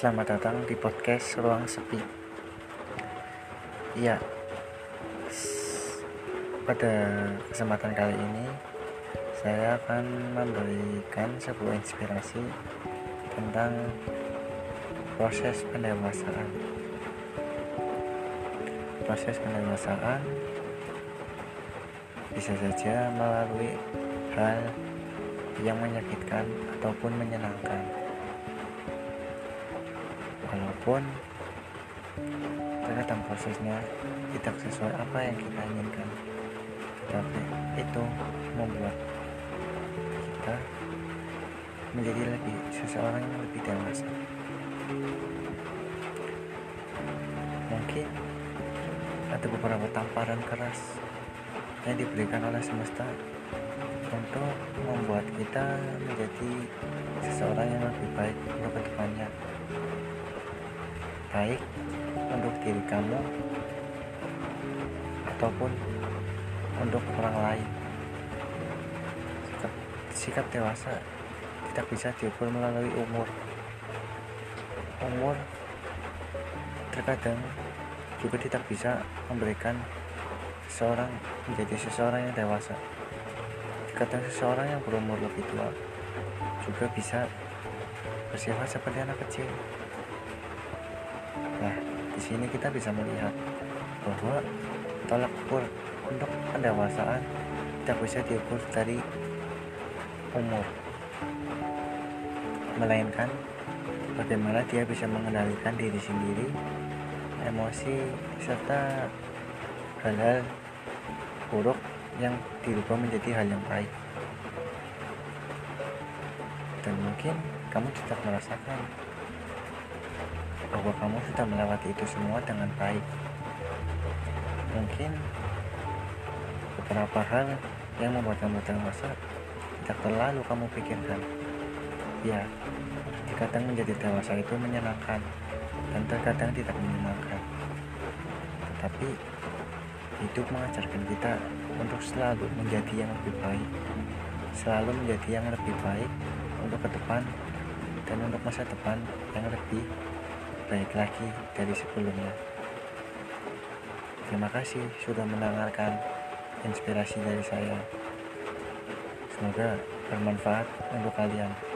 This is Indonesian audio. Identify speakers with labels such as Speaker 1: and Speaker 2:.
Speaker 1: Selamat datang di podcast Ruang Sepi. Iya, pada kesempatan kali ini saya akan memberikan sebuah inspirasi tentang proses pendewasaan. Proses pendewasaan bisa saja melalui hal yang menyakitkan ataupun menyenangkan walaupun terkadang prosesnya tidak sesuai apa yang kita inginkan. Tapi itu membuat kita menjadi lebih seseorang yang lebih dewasa. Mungkin ada beberapa tamparan keras yang diberikan oleh semesta untuk membuat kita menjadi seseorang yang lebih baik untuk ke depannya baik untuk diri kamu ataupun untuk orang lain. Sikap, sikap dewasa tidak bisa diukur melalui umur. Umur terkadang juga tidak bisa memberikan seseorang menjadi seseorang yang dewasa. Terkadang seseorang yang berumur lebih tua juga bisa bersifat seperti anak kecil di sini kita bisa melihat bahwa tolak ukur untuk pendewasaan tidak bisa diukur dari umur, melainkan bagaimana dia bisa mengendalikan diri sendiri, emosi, serta hal-hal buruk yang dirubah menjadi hal yang baik. Dan mungkin kamu tidak merasakan bahwa kamu sudah melewati itu semua dengan baik. Mungkin beberapa hal yang membuat kamu dewasa tidak terlalu kamu pikirkan. Ya, terkadang menjadi dewasa itu menyenangkan dan terkadang tidak menyenangkan. Tetapi hidup mengajarkan kita untuk selalu menjadi yang lebih baik, selalu menjadi yang lebih baik untuk ke depan dan untuk masa depan yang lebih baik lagi dari sebelumnya. Terima kasih sudah mendengarkan inspirasi dari saya. Semoga bermanfaat untuk kalian.